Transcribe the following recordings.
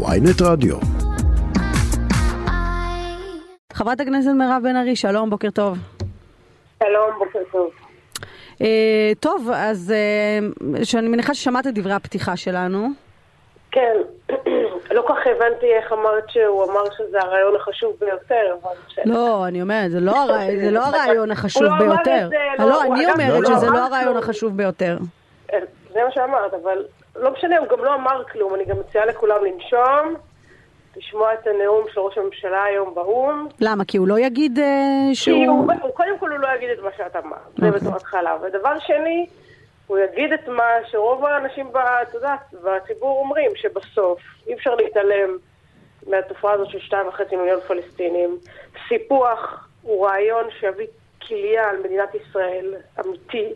ויינט רדיו. חברת הכנסת מירב בן ארי, שלום, בוקר טוב. שלום, בוקר טוב. Uh, טוב, אז uh, שאני מניחה ששמעת את דברי הפתיחה שלנו. כן, לא כל כך הבנתי איך אמרת שהוא אמר שזה הרעיון החשוב ביותר, אבל. לא, אני אומרת, זה לא, הר... זה לא הרעיון החשוב הוא לא אמר ביותר. את זה, לא, לא, הוא אני אומרת לא שזה לא הרעיון. החשוב ביותר. זה מה שאמרת, אבל לא משנה, הוא גם לא אמר כלום. אני גם מציעה לכולם לנשום, לשמוע את הנאום של ראש הממשלה היום באו"ם. למה? כי הוא לא יגיד uh, כי שהוא... הוא, הוא קודם כל הוא לא יגיד את מה שאת אמרת, זה אוקיי. בתור התחלה. ודבר שני, הוא יגיד את מה שרוב האנשים, את יודעת, בציבור אומרים, שבסוף אי אפשר להתעלם מהתופעה הזאת של שתיים וחצי מיליון פלסטינים. סיפוח הוא רעיון שיביא כליה על מדינת ישראל, אמיתי.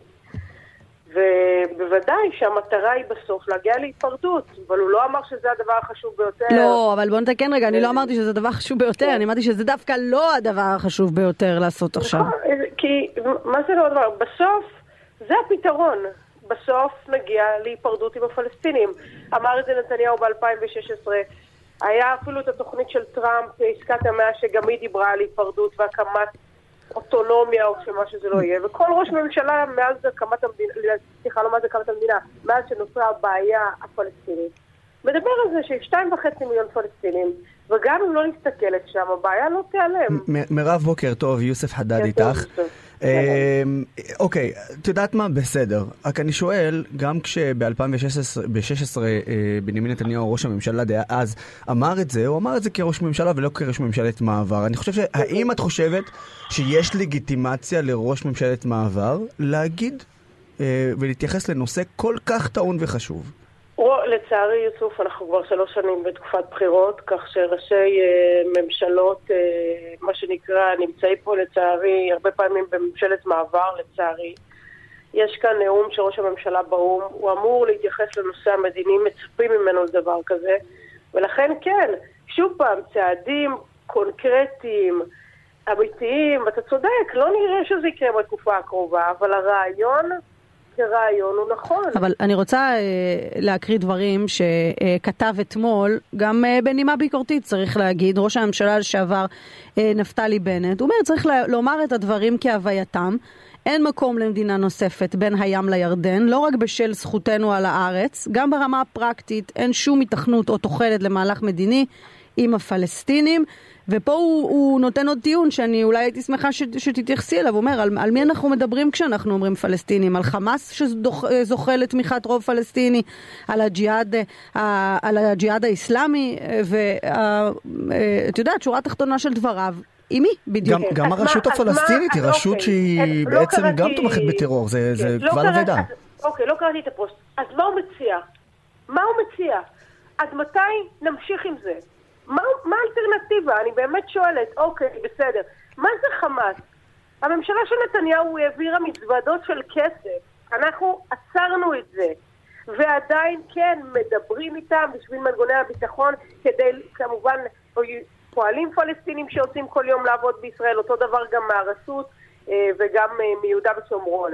ובוודאי שהמטרה היא בסוף להגיע להיפרדות, אבל הוא לא אמר שזה הדבר החשוב ביותר. לא, אבל בוא נתקן רגע, אני לא אמרתי שזה הדבר החשוב ביותר, אני אמרתי שזה דווקא לא הדבר החשוב ביותר לעשות עכשיו. נכון, כי מה זה לא הדבר? בסוף זה הפתרון. בסוף נגיע להיפרדות עם הפלסטינים. אמר את זה נתניהו ב-2016. היה אפילו את התוכנית של טראמפ, עסקת המאה, שגם היא דיברה על היפרדות והקמת אוטונומיה או שמה שזה לא יהיה. וכל ראש ממשלה מאז הקמת המדינה, סליחה, לא מאז הקמת המדינה, מאז שנוצרה הבעיה הפלסטינית, מדבר על זה שיש שתיים וחצי מיליון פלסטינים, וגם אם לא נסתכלת שם, הבעיה לא תיעלם. מ- מירב, בוקר טוב, יוסף חדד איתך. טוב. אמ, אוקיי, את יודעת מה? בסדר. רק אני שואל, גם כשב-2016 בנימין נתניהו, ראש הממשלה דאז, אמר את זה, הוא אמר את זה כראש ממשלה ולא כראש ממשלת מעבר. אני חושב ש... האם את חושבת שיש לגיטימציה לראש ממשלת מעבר להגיד אה, ולהתייחס לנושא כל כך טעון וחשוב? לצערי, יוסוף, אנחנו כבר שלוש שנים בתקופת בחירות, כך שראשי אה, ממשלות, אה, מה שנקרא, נמצאים פה לצערי, הרבה פעמים בממשלת מעבר, לצערי. יש כאן נאום של ראש הממשלה באו"ם, הוא אמור להתייחס לנושא המדיני, מצפים ממנו לדבר כזה, ולכן כן, שוב פעם, צעדים קונקרטיים, אמיתיים, אתה צודק, לא נראה שזה יקרה בתקופה הקרובה, אבל הרעיון כרעיון הוא נכון. אבל אני רוצה אה, להקריא דברים שכתב אתמול, גם אה, בנימה ביקורתית צריך להגיד, ראש הממשלה לשעבר אה, נפתלי בנט. הוא אומר, צריך לומר את הדברים כהווייתם. אין מקום למדינה נוספת בין הים לירדן, לא רק בשל זכותנו על הארץ, גם ברמה הפרקטית אין שום התכנות או תוחלת למהלך מדיני עם הפלסטינים. ופה הוא, הוא נותן עוד טיעון שאני אולי הייתי שמחה ש, שתתייחסי אליו, הוא אומר, על, על מי אנחנו מדברים כשאנחנו אומרים פלסטינים? על חמאס שזוכה לתמיכת רוב פלסטיני, על הג'יהאד, ה- על הג'יהאד האיסלאמי, ואת יודעת, שורה תחתונה של דבריו, עם מי בדיוק? גם, גם אז הרשות מה- הפלסטינית היא אז רשות אוקיי. שהיא לא בעצם קראתי- גם תומכת בטרור, זה, זה כן, לא קבל. אז- אוקיי, לא קראתי את הפוסט. אז מה הוא מציע? מה הוא מציע? אז מתי נמשיך עם זה? מה מה האלטרנטיבה? אני באמת שואלת. אוקיי, בסדר. מה זה חמאס? הממשלה של נתניהו העבירה מזוודות של כסף. אנחנו עצרנו את זה. ועדיין כן מדברים איתם בשביל מנגוני הביטחון כדי כמובן פועלים פלסטינים שיוצאים כל יום לעבוד בישראל, אותו דבר גם מהרשות אה, וגם אה, מיהודה ושומרון.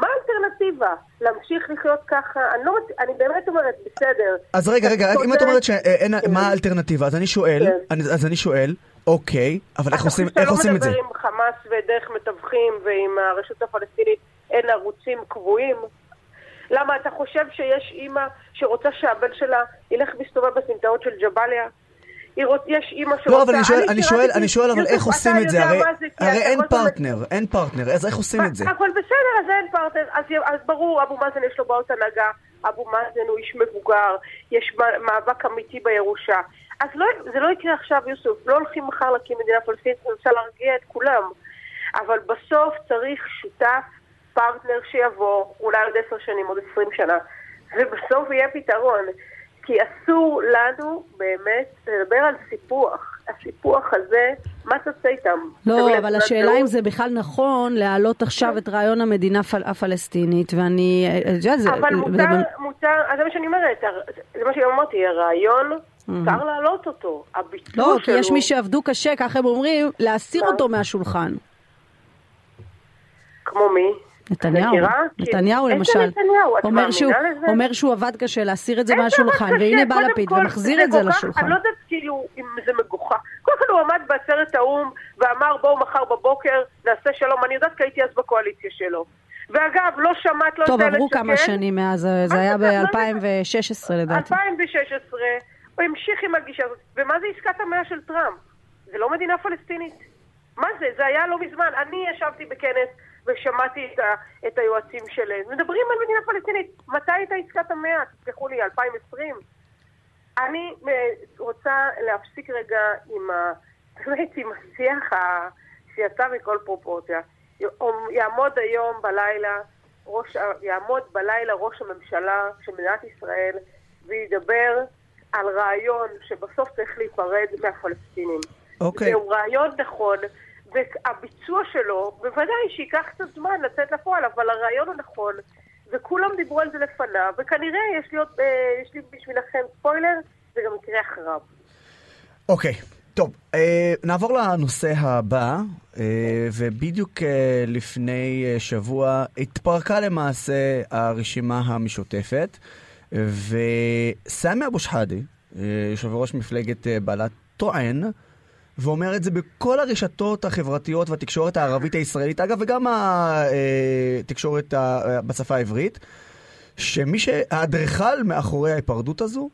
מה האלטרנטיבה? להמשיך לחיות ככה? אני, לא, אני באמת אומרת, בסדר. אז רגע, רגע, אתה רק אם את. אומרת שאין, כן. מה האלטרנטיבה, אז אני שואל, כן. אני- אז אני שואל, אוקיי, אבל איך אתה עושים, חושב איך שאתה עושים לא את זה? מדבר עם חמאס ודרך מתווכים ועם הרשות הפלסטינית אין ערוצים קבועים? למה אתה חושב שיש אימא שרוצה שהבן שלה ילך ויסתובב בסמטאות של ג'באליה? יש אימא שרוצה... לא, אבל אני שואל, אני שואל, אני שואל, אבל איך עושים את זה? הרי אין פרטנר, אין פרטנר, אז איך עושים את זה? אבל בסדר, אז אין פרטנר, אז, ברור, אבו מאזן יש לו בעיות הנהגה, אבו מאזן הוא איש מבוגר, יש מאבק אמיתי בירושה. אז לא, זה לא יקרה עכשיו, יוסוף, לא הולכים מחר להקים מדינה פלסטינית, אני רוצה להרגיע את כולם. אבל בסוף צריך שותף, פרטנר שיבוא, אולי עוד עשר שנים, עוד עשרים שנה, ובסוף יהיה פתרון. כי אסור לנו באמת לדבר על סיפוח. הסיפוח הזה, מה תעשה איתם? לא, אבל השאלה? אם זה בכלל נכון להעלות עכשיו את רעיון המדינה הפל- הפלסטינית, ואני... זה- אבל מותר, מותר, זה מה שאני אומרת, זה מה שאמרתי, הרעיון, מותר להעלות אותו. הביטול לא, כי שלו... יש מי שעבדו קשה, ככה הם אומרים, להסיר מה? אותו מהשולחן. כמו מי? נתניהו? נתניהו למשל, נתניהו? אומר שהוא, לזה? אומר שהוא עבד קשה להסיר את זה מהשולחן, והנה. בא לפיד ומחזיר את זה לשולחן. אני לא יודעת כאילו אם זה מגוחך. קודם כל הוא עמד בעצרת האו"ם ואמר בואו מחר בבוקר נעשה שלום. אני יודעת כי הייתי אז בקואליציה שלו. ואגב, לא שמעת לא טוב, את איילת עברו כמה שקד. שנים מאז, זה היה מה ב-2016 לדעתי. 2016, הוא המשיך עם הגישה הזאת. ומה זה עסקת המאה של טראמפ? זה לא מדינה פלסטינית. מה זה? זה היה לא מזמן. אני ישבתי בכנס ושמעתי את, ה, את היועצים שלהם. מדברים על מדינה פלסטינית. מתי הייתה עסקת המאה? תסלחו לי, 2020? אני אה, רוצה להפסיק רגע עם, ה, באמת, עם השיח ה, שיצא מכל פרופורציה. יעמוד היום בלילה, ראש, יעמוד בלילה ראש הממשלה של מדינת ישראל וידבר על רעיון שבסוף צריך להיפרד מהפלסטינים. אוקיי. זהו רעיון נכון, והביצוע שלו, בוודאי שייקח קצת זמן לצאת לפועל, אבל הרעיון הוא נכון, וכולם דיברו על זה לפניו, וכנראה יש לי, עוד, אה, יש לי בשבילכם ספוילר, זה גם יקרה אחריו. אוקיי, טוב, אה, נעבור לנושא הבא, אה, ובדיוק אה, לפני שבוע התפרקה למעשה הרשימה המשותפת, וסמי אבו שחאדה, יושב ראש מפלגת בל"ד, טוען, ואומר את זה בכל הרשתות החברתיות והתקשורת הערבית הישראלית, אגב, וגם התקשורת ה- בשפה העברית, שמי שהאדריכל מאחורי ההיפרדות הזו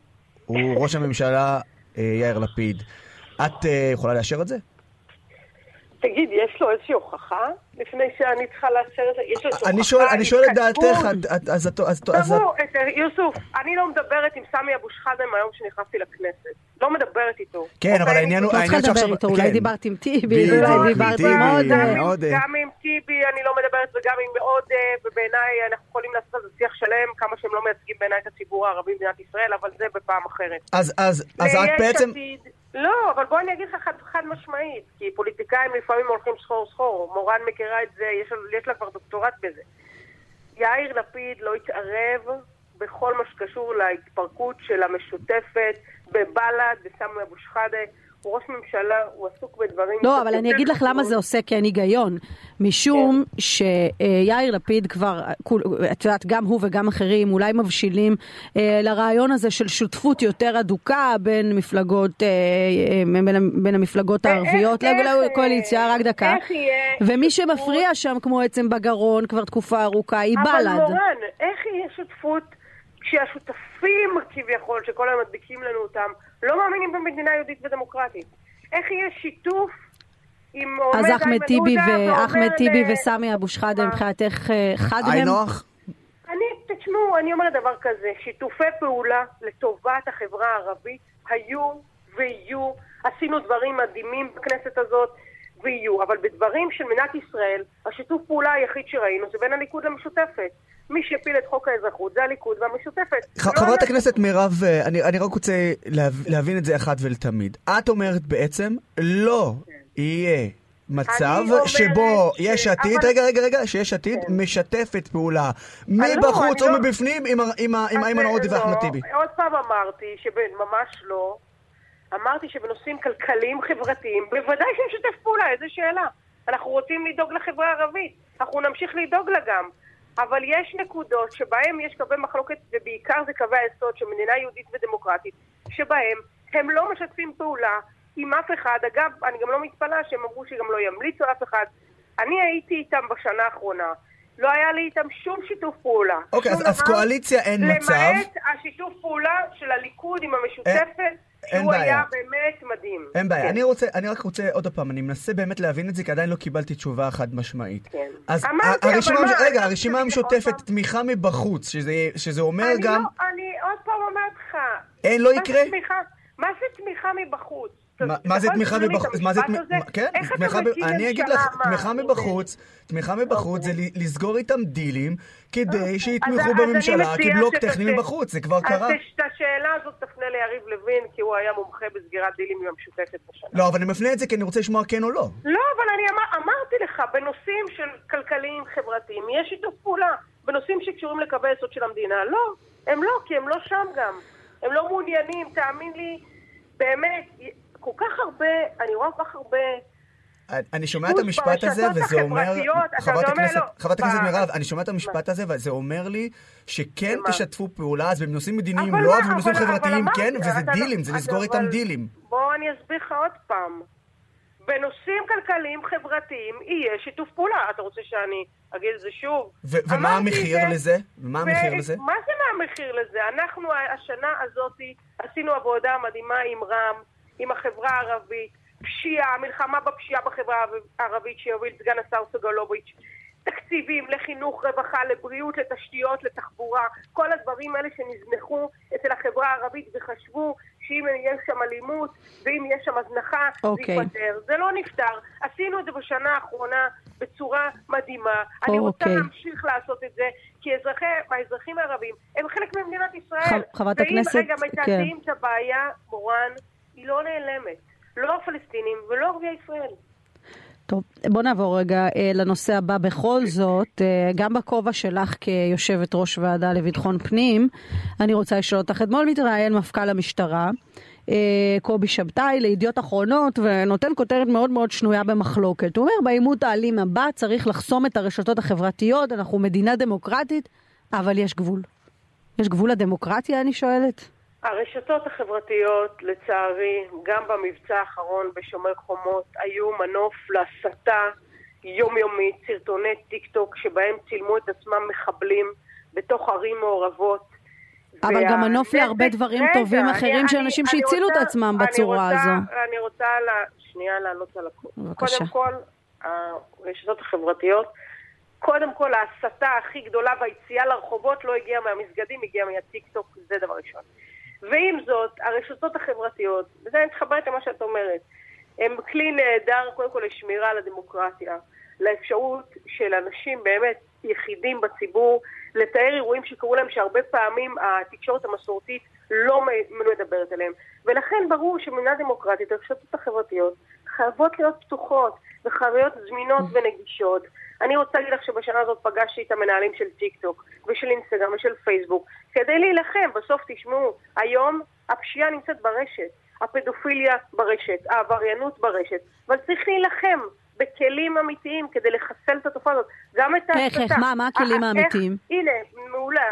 הוא ראש הממשלה אה, יאיר לפיד. את אה, יכולה לאשר את זה? תגיד, יש לו איזושהי הוכחה לפני שאני צריכה לאשר את זה? יש לו איזושהי אני הוכחה, שואל, אני שואל את? דעתך, אז את... תראו, את- יוסוף, אני לא מדברת עם סמי אבו שחאדה מהיום שנכנסתי לכנסת. לא מדברת איתו. כן, אבל אוקיי? העניין הוא... לא צריכה לדבר איתו, אולי כן. דיברת עם טיבי, דיברת עם עוד... גם אה, עם- אה. טיבי אני לא מדברת וגם עם עוד, אה, ובעיניי אנחנו יכולים לעשות על זה שיח שלם, כמה שהם לא מייצגים בעיניי את הציבור הערבי במדינת ישראל, אבל זה בפעם אחרת. אז אז- אז את ליש בעצם... לא, אבל בואי אני אגיד לך חד, חד משמעית, כי פוליטיקאים לפעמים הולכים סחור סחור, מורן מכירה את זה, יש, יש לה כבר דוקטורט בזה. יאיר לפיד לא התערב בכל מה שקשור להתפרקות של המשותפת בבל"ד, בסמי אבו שחאדה. הוא ראש ממשלה, הוא עסוק בדברים... לא, אבל אני אגיד לך למה חשובים. זה עושה כן היגיון. משום כן. שיאיר לפיד כבר, את יודעת, גם הוא וגם אחרים אולי מבשילים אה, לרעיון הזה של שותפות יותר הדוקה בין מפלגות, אה, אה, בין, בין המפלגות הערביות לקואליציה, רק דקה. איך יהיה ומי? שמפריע שם כמו עצם בגרון כבר תקופה ארוכה היא אבל בל"ד. מורן, איך יהיה שותפות כשהשותפים כביכול, שכל היום מדביקים לנו אותם, לא מאמינים במדינה יהודית ודמוקרטית? איך יהיה שיתוף עם עומד אז אחמד איימן טיבי עודה ואומר ואחמד טיבי וסמי אבו שחאדה? מבחינתך אה, חד היי הם? נוח? אני, תשמעו, אני אומרת דבר כזה, שיתופי פעולה לטובת החברה הערבית היו ויהיו, עשינו דברים מדהימים בכנסת הזאת ויהיו, אבל בדברים של מדינת ישראל, השיתוף פעולה היחיד שראינו זה בין הליכוד למשותפת. מי שהפיל את חוק האזרחות זה הליכוד והמשותפת. ח- לא חברת. הכנסת מירב, אה, אני אני רק רוצה להב- להבין את זה אחת ולתמיד. את אומרת בעצם, לא יהיה מצב שבו ש- יש עתיד, אבל- רגע, רגע, רגע, שיש עתיד כן. משתפת פעולה לא, מבחוץ או לא- מבפנים עם איימן זה עודה לא, ואחמד טיבי. עוד פעם אמרתי שממש לא. אמרתי שבנושאים כלכליים חברתיים, בוודאי שנשתף פעולה, איזה שאלה. אנחנו רוצים לדאוג לחברה הערבית, אנחנו נמשיך לדאוג לה גם. אבל יש נקודות שבהן יש קווי מחלוקת, ובעיקר זה קווי היסוד של מדינה יהודית ודמוקרטית, שבהם הם לא משתפים פעולה עם אף אחד. אגב, אני גם לא מתפלאה שהם אמרו שגם לא ימליצו אף אחד. אני הייתי איתם בשנה האחרונה. לא היה לי איתם שום שיתוף פעולה. אוקיי, שום אז- אז קואליציה אין מצב. למעט השיתוף פעולה של הליכוד עם המשותפת, אין שהוא בעיה. היה באמת מדהים. אין בעיה, כן. אני רוצה, אני רק רוצה עוד פעם, אני מנסה באמת להבין את זה, כי עדיין לא קיבלתי תשובה חד משמעית. כן. אז אמרתי, הרשימה, אבל מה, רגע, הרשימה המשותפת, תמיכה מבחוץ, שזה, שזה אומר אני גם, לא, אני עוד פעם אומרת לך. אין, לא יקרה? מה זה תמיכה מבחוץ? מה- זה תמיכה מבחוץ? מה זה כן, תמיכה ב- מקים אני אגיד? לך? תמיכה נו, מבחוץ, תמיכה מבחוץ זה ל- לסגור איתם דילים כדי אוקיי. אז- שיתמכו אז בממשלה כבלוק טכני מבחוץ, זה כבר אז קרה. תש- את השאלה הזאת תפנה ליריב לוין, כי הוא היה מומחה בסגירת דילים עם המשותפת בשנה. לא, אבל אני מפנה את זה כי אני רוצה לשמוע כן או לא. לא, אבל אני אמר, אמרתי לך, בנושאים של כלכליים חברתיים יש שיתוף פעולה. בנושאים שקשורים לקווי יסוד של המדינה, לא. הם לא, כי הם לא שם גם. הם לא מעוניינים, תאמין לי, באמת, כל כך הרבה, אני רואה כל כך הרבה אני שומע את המשפט הזה, וזה אומר... חברת הכנסת, חברת הכנסת מירב, אני שומע את המשפט הזה, וזה אומר לי שכן תשתפו פעולה, אז בנושאים מדיניים לא, אבל בנושאים חברתיים כן, וזה דילים, זה לסגור איתם דילים. בוא אני אסביר לך עוד פעם. בנושאים כלכליים חברתיים יהיה שיתוף פעולה. אתה רוצה שאני אגיד את זה שוב? ומה המחיר לזה? ומה המחיר לזה? מה זה מה המחיר לזה? אנחנו השנה הזאת עשינו עבודה מדהימה עם רם, עם החברה הערבית, פשיעה, מלחמה בפשיעה בחברה הערבית שיוביל סגן השר סגלוביץ', תקציבים לחינוך, רווחה, לבריאות, לתשתיות, לתחבורה, כל הדברים האלה שנזנחו אצל החברה הערבית וחשבו שאם יש שם אלימות ואם יש שם הזנחה, okay. זה אוקיי. ייפתר. זה לא נפתר. עשינו את זה בשנה האחרונה בצורה מדהימה. Okay. אני רוצה אוקיי. להמשיך לעשות את זה, כי אזרחי, האזרחים הערבים הם חלק ממדינת ישראל. חברת הכנסת, ואם רגע מתעדים כן. את הבעיה, מורן, היא לא נעלמת. לא הפלסטינים ולא ערביי ישראל. טוב, בוא נעבור רגע אה, לנושא הבא בכל זאת, אה, גם בכובע שלך כיושבת ראש ועדה לביטחון פנים, אני רוצה לשאול אותך, אתמול מתראיין מפכ"ל המשטרה, אה, קובי שבתאי, לידיעות אחרונות, ונותן כותרת מאוד מאוד שנויה במחלוקת. הוא אומר, בעימות האלים הבא צריך לחסום את הרשתות החברתיות, אנחנו מדינה דמוקרטית, אבל יש גבול. יש גבול לדמוקרטיה, אני שואלת? הרשתות החברתיות, לצערי, גם במבצע האחרון בשומר חומות, היו מנוף להסתה יומיומית, סרטוני טיק טוק שבהם צילמו את עצמם מחבלים בתוך ערים מעורבות. אבל וה... גם מנוף להרבה דברים רגע, טובים אני, אחרים של אנשים שהצילו את עצמם בצורה רוצה, הזו. אני רוצה לה... שנייה לענות על הכול. בבקשה. קודם כל, הרשתות החברתיות, קודם כל ההסתה הכי גדולה והיציאה לרחובות לא הגיעה מהמסגדים, הגיעה מהטיק טוק, זה דבר ראשון. ועם זאת, הרשתות החברתיות, וזה אני מתחברת למה שאת אומרת, הם כלי נהדר קודם כל לשמירה על הדמוקרטיה, לאפשרות של אנשים באמת יחידים בציבור לתאר אירועים שקרו להם שהרבה פעמים התקשורת המסורתית לא מדברת עליהם. ולכן ברור שבמדינה דמוקרטית הרשתות החברתיות חייבות להיות פתוחות וחייבות זמינות ונגישות. אני רוצה להגיד לך שבשנה הזאת פגשתי את המנהלים של טיק טוק ושל אינסטגרם ושל פייסבוק כדי להילחם. בסוף תשמעו, היום הפשיעה נמצאת ברשת, הפדופיליה ברשת, העבריינות ברשת, אבל צריך להילחם בכלים אמיתיים כדי לחסל את התופעה הזאת. גם את ההסתה. איך, איך, מה, מה הכלים האמיתיים? הנה, מעולה,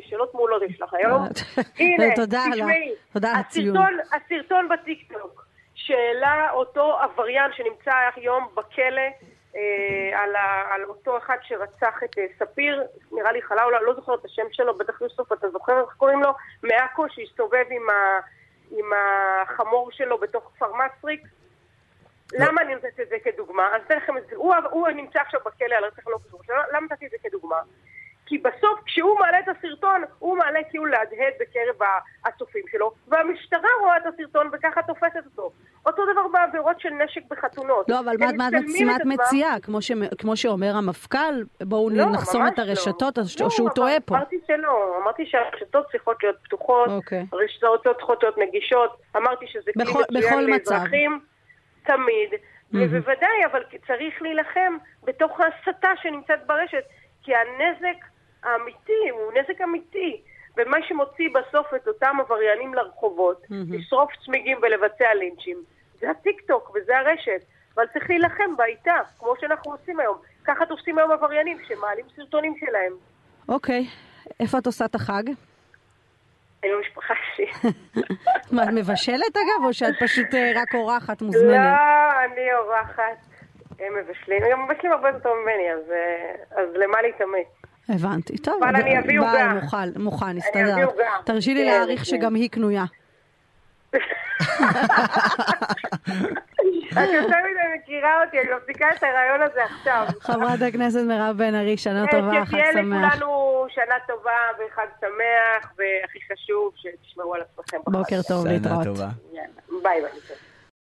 שאלות מעולות יש לך היום. הנה, תשמעי, תודה על. הסרטון בטיקטוק שהעלה אותו עבריין שנמצא היום בכלא אה, על, ה, על אותו אחד שרצח את אה, ספיר, נראה לי חלה, אולי לא זוכרת את השם שלו, בטח יוסוף אתה זוכר איך קוראים לו? מעכו שהסתובב עם, ה, עם החמור שלו בתוך כפר מסריק. למה אני נותנת את זה כדוגמה? אז אתן לכם את זה. הוא, הוא נמצא עכשיו בכלא על רצח לא קשור. למה נתתי את זה כדוגמה? כי בסוף כשהוא מעלה את הסרטון, הוא מעלה כאילו להדהד בקרב הצופים שלו, והמשטרה רואה את הסרטון וככה תופסת אותו. אותו דבר בעבירות של נשק בחתונות. לא, אבל מה, את מציעה? כמו, ש, כמו שאומר המפכ"ל, בואו לא, נחסום את הרשתות, לא. או שהוא טועה פה. אמרתי שלא, אמרתי שהרשתות צריכות להיות פתוחות, אוקיי. הרשתות צריכות להיות נגישות, אמרתי שזה כלי מצוין לאזרחים, תמיד, mm-hmm. ובוודאי, אבל צריך להילחם בתוך ההסתה שנמצאת ברשת, כי הנזק האמיתי הוא נזק אמיתי. ומה שמוציא בסוף את אותם עבריינים לרחובות, mm-hmm. לשרוף צמיגים ולבצע לינצ'ים, זה הטיקטוק וזה הרשת. אבל צריך להילחם בה איתה, כמו שאנחנו עושים היום. ככה תופסים היום עבריינים שמעלים סרטונים שלהם. אוקיי. איפה את עושה את החג? עם המשפחה שלי. מה, את מבשלת אגב, או שאת פשוט אה, רק אורחת מוזמנת? לא, אני אורחת. הם מבשלים. הם מבשלים הרבה יותר טוב ממני, אז, אה, אז למה להתאמץ? הבנתי. טוב, אבל אני אביא עוגה. מוכן, מוכן, הסתדר. תרשי לי כן, להעריך כן. שגם היא קנויה. את יותר מדי מכירה אותי, אני מפסיקה את הרעיון הזה עכשיו. חברת הכנסת מירב בן ארי, שנה טובה, חג שמח. שתהיה לכולנו שנה טובה וחג שמח, והכי חשוב, שתשמרו על עצמכם. בוקר טוב, להתראות. ביי ביי.